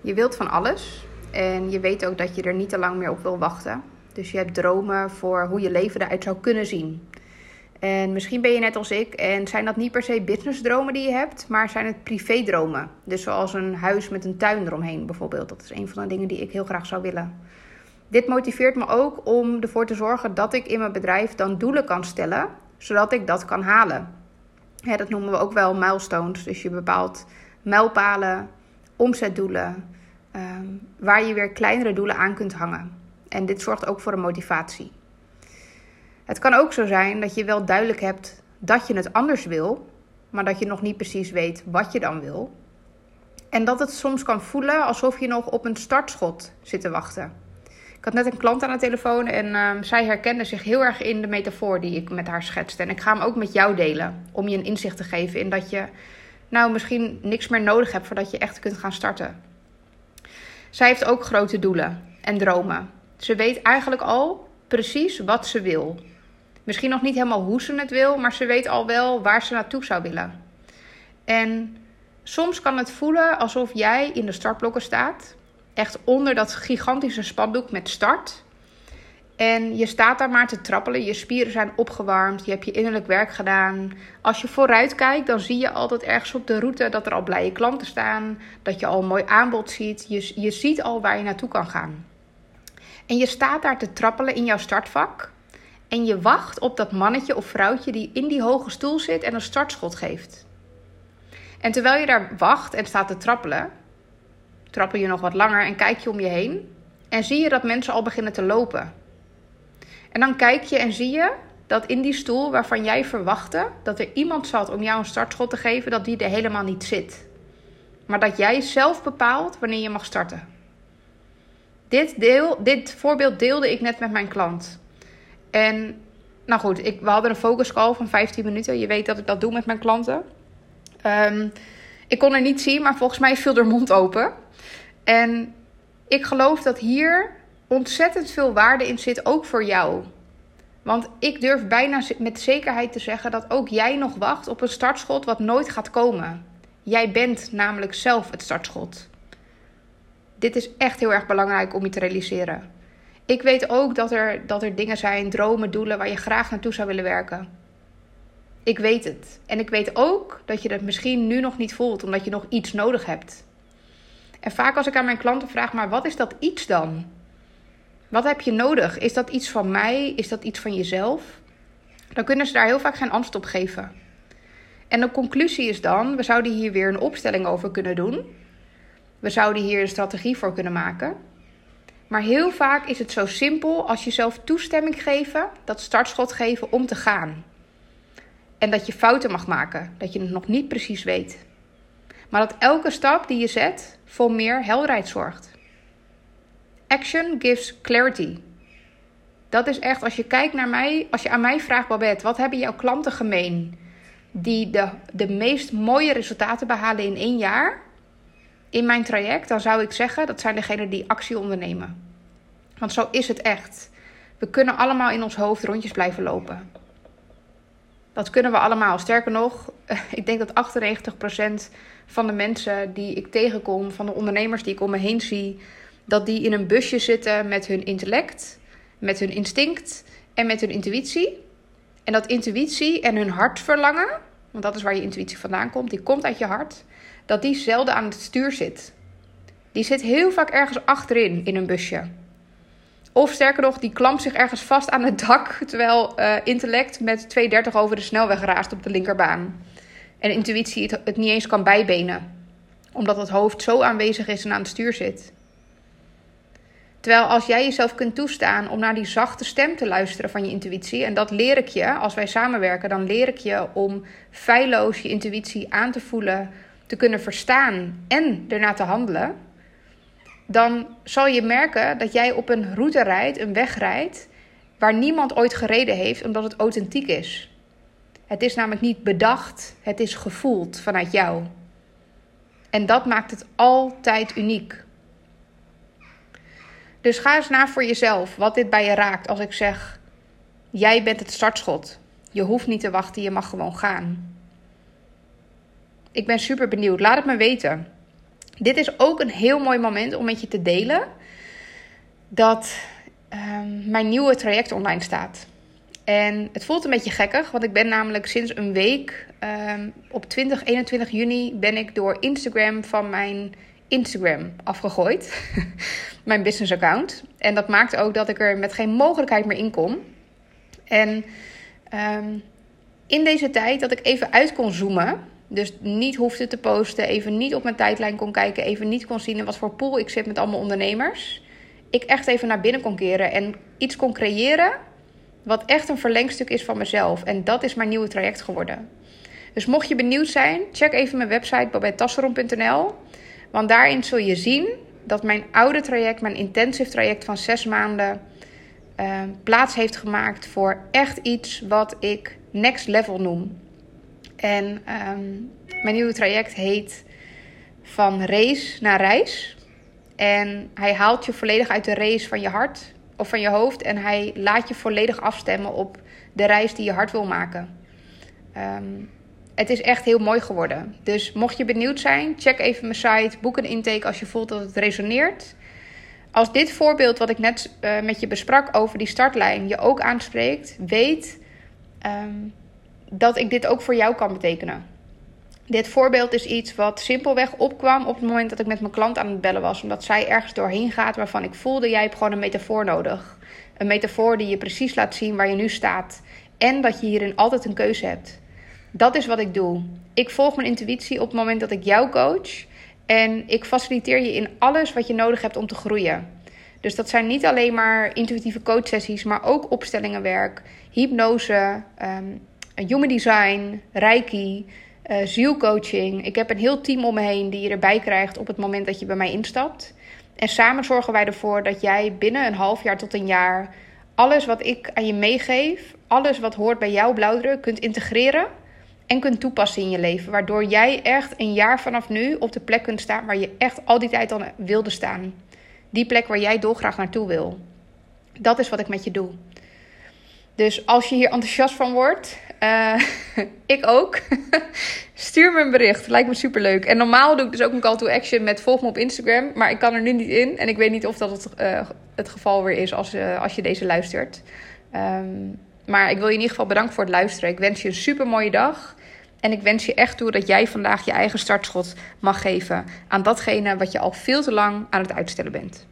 Je wilt van alles en je weet ook dat je er niet te lang meer op wil wachten. Dus je hebt dromen voor hoe je leven eruit zou kunnen zien. En misschien ben je net als ik en zijn dat niet per se businessdromen die je hebt, maar zijn het privédromen. Dus zoals een huis met een tuin eromheen bijvoorbeeld. Dat is een van de dingen die ik heel graag zou willen. Dit motiveert me ook om ervoor te zorgen dat ik in mijn bedrijf dan doelen kan stellen, zodat ik dat kan halen. Dat noemen we ook wel milestones. Dus je bepaalt mijlpalen, omzetdoelen, ehm, waar je weer kleinere doelen aan kunt hangen. En dit zorgt ook voor een motivatie. Het kan ook zo zijn dat je wel duidelijk hebt dat je het anders wil, maar dat je nog niet precies weet wat je dan wil. En dat het soms kan voelen alsof je nog op een startschot zit te wachten. Ik had net een klant aan de telefoon en ehm, zij herkende zich heel erg in de metafoor die ik met haar schetste. En ik ga hem ook met jou delen om je een inzicht te geven in dat je nou misschien niks meer nodig hebt voordat je echt kunt gaan starten. Zij heeft ook grote doelen en dromen. Ze weet eigenlijk al precies wat ze wil. Misschien nog niet helemaal hoe ze het wil, maar ze weet al wel waar ze naartoe zou willen. En soms kan het voelen alsof jij in de startblokken staat, echt onder dat gigantische spandoek met start. En je staat daar maar te trappelen, je spieren zijn opgewarmd, je hebt je innerlijk werk gedaan. Als je vooruit kijkt, dan zie je altijd ergens op de route dat er al blije klanten staan, dat je al een mooi aanbod ziet. Je, je ziet al waar je naartoe kan gaan. En je staat daar te trappelen in jouw startvak. En je wacht op dat mannetje of vrouwtje die in die hoge stoel zit en een startschot geeft. En terwijl je daar wacht en staat te trappelen, trappel je nog wat langer en kijk je om je heen. En zie je dat mensen al beginnen te lopen. En dan kijk je en zie je dat in die stoel waarvan jij verwachtte dat er iemand zat om jou een startschot te geven, dat die er helemaal niet zit. Maar dat jij zelf bepaalt wanneer je mag starten. Dit, deel, dit voorbeeld deelde ik net met mijn klant. En nou goed, ik, we hadden een focus call van 15 minuten. Je weet dat ik dat doe met mijn klanten. Um, ik kon er niet zien, maar volgens mij viel er mond open. En ik geloof dat hier ontzettend veel waarde in zit, ook voor jou. Want ik durf bijna met zekerheid te zeggen dat ook jij nog wacht op een startschot wat nooit gaat komen. Jij bent namelijk zelf het startschot. Dit is echt heel erg belangrijk om je te realiseren. Ik weet ook dat er, dat er dingen zijn, dromen, doelen waar je graag naartoe zou willen werken. Ik weet het. En ik weet ook dat je dat misschien nu nog niet voelt, omdat je nog iets nodig hebt. En vaak als ik aan mijn klanten vraag, maar wat is dat iets dan? Wat heb je nodig? Is dat iets van mij? Is dat iets van jezelf? Dan kunnen ze daar heel vaak geen antwoord op geven. En de conclusie is dan: we zouden hier weer een opstelling over kunnen doen. We zouden hier een strategie voor kunnen maken. Maar heel vaak is het zo simpel als jezelf toestemming geven, dat startschot geven om te gaan. En dat je fouten mag maken, dat je het nog niet precies weet. Maar dat elke stap die je zet voor meer helderheid zorgt. Action gives clarity. Dat is echt, als je kijkt naar mij, als je aan mij vraagt, Babette, wat hebben jouw klanten gemeen? Die de, de meest mooie resultaten behalen in één jaar in mijn traject, dan zou ik zeggen dat zijn degenen die actie ondernemen. Want zo is het echt. We kunnen allemaal in ons hoofd rondjes blijven lopen. Dat kunnen we allemaal. Sterker nog, ik denk dat 98% van de mensen die ik tegenkom, van de ondernemers die ik om me heen zie, dat die in een busje zitten met hun intellect, met hun instinct en met hun intuïtie. En dat intuïtie en hun hartverlangen, want dat is waar je intuïtie vandaan komt, die komt uit je hart, dat die zelden aan het stuur zit. Die zit heel vaak ergens achterin in een busje. Of sterker nog, die klampt zich ergens vast aan het dak, terwijl uh, intellect met 230 over de snelweg raast op de linkerbaan. En intuïtie het, het niet eens kan bijbenen, omdat het hoofd zo aanwezig is en aan het stuur zit. Terwijl als jij jezelf kunt toestaan om naar die zachte stem te luisteren van je intuïtie, en dat leer ik je als wij samenwerken, dan leer ik je om feilloos je intuïtie aan te voelen, te kunnen verstaan en ernaar te handelen, dan zal je merken dat jij op een route rijdt, een weg rijdt, waar niemand ooit gereden heeft, omdat het authentiek is. Het is namelijk niet bedacht, het is gevoeld vanuit jou. En dat maakt het altijd uniek. Dus ga eens na voor jezelf wat dit bij je raakt als ik zeg: jij bent het startschot. Je hoeft niet te wachten, je mag gewoon gaan. Ik ben super benieuwd. Laat het me weten. dit is ook een heel mooi moment om met je te delen dat ehm, mijn nieuwe traject online staat. En het voelt een beetje gekkig, want ik ben namelijk sinds een week um, op 20, 21 juni ben ik door Instagram van mijn Instagram afgegooid. mijn business account. En dat maakt ook dat ik er met geen mogelijkheid meer in kom. En um, in deze tijd dat ik even uit kon zoomen. Dus niet hoefde te posten, even niet op mijn tijdlijn kon kijken, even niet kon zien in wat voor pool ik zit met allemaal ondernemers. Ik echt even naar binnen kon keren en iets kon creëren wat echt een verlengstuk is van mezelf. En dat is mijn nieuwe traject geworden. Dus mocht je benieuwd zijn, check even mijn website babettasseron.nl. Want daarin zul je zien dat mijn oude traject, mijn intensive traject van zes maanden, uh, plaats heeft gemaakt voor echt iets wat ik next level noem. En um, mijn nieuwe traject heet Van Race naar Reis. En hij haalt je volledig uit de race van je hart of van je hoofd. En hij laat je volledig afstemmen op de reis die je hart wil maken. Um, het is echt heel mooi geworden. Dus mocht je benieuwd zijn, check even mijn site. Boek een intake als je voelt dat het resoneert. Als dit voorbeeld wat ik net uh, met je besprak over die startlijn je ook aanspreekt, weet um, dat ik dit ook voor jou kan betekenen. Dit voorbeeld is iets wat simpelweg opkwam op het moment dat ik met mijn klant aan het bellen was. Omdat zij ergens doorheen gaat waarvan ik voelde: jij hebt gewoon een metafoor nodig. Een metafoor die je precies laat zien waar je nu staat. En dat je hierin altijd een keuze hebt. Dat is wat ik doe. Ik volg mijn intuïtie op het moment dat ik jou coach. En ik faciliteer je in alles wat je nodig hebt om te groeien. Dus dat zijn niet alleen maar intuïtieve coachsessies, maar ook opstellingenwerk, hypnose, um, human design, reiki, uh, zielcoaching. Ik heb een heel team om me heen die je erbij krijgt op het moment dat je bij mij instapt. En samen zorgen wij ervoor dat jij binnen een half jaar tot een jaar alles wat ik aan je meegeef, alles wat hoort bij jouw blauwdruk, kunt integreren en kunt toepassen in je leven. Waardoor jij echt een jaar vanaf nu op de plek kunt staan waar je echt al die tijd al wilde staan. Die plek waar jij dolgraag naartoe wil. Dat is wat ik met je doe. Dus als je hier enthousiast van wordt, uh, ik ook. Stuur me een bericht. Lijkt me superleuk. En normaal doe ik dus ook een call to action met volg me op Instagram. Maar ik kan er nu niet in. En ik weet niet of dat het, uh, het geval weer is als, uh, als je deze luistert. Um, maar ik wil je in ieder geval bedanken voor het luisteren. Ik wens je een super mooie dag. En ik wens je echt toe dat jij vandaag je eigen startschot mag geven aan datgene wat je al veel te lang aan het uitstellen bent.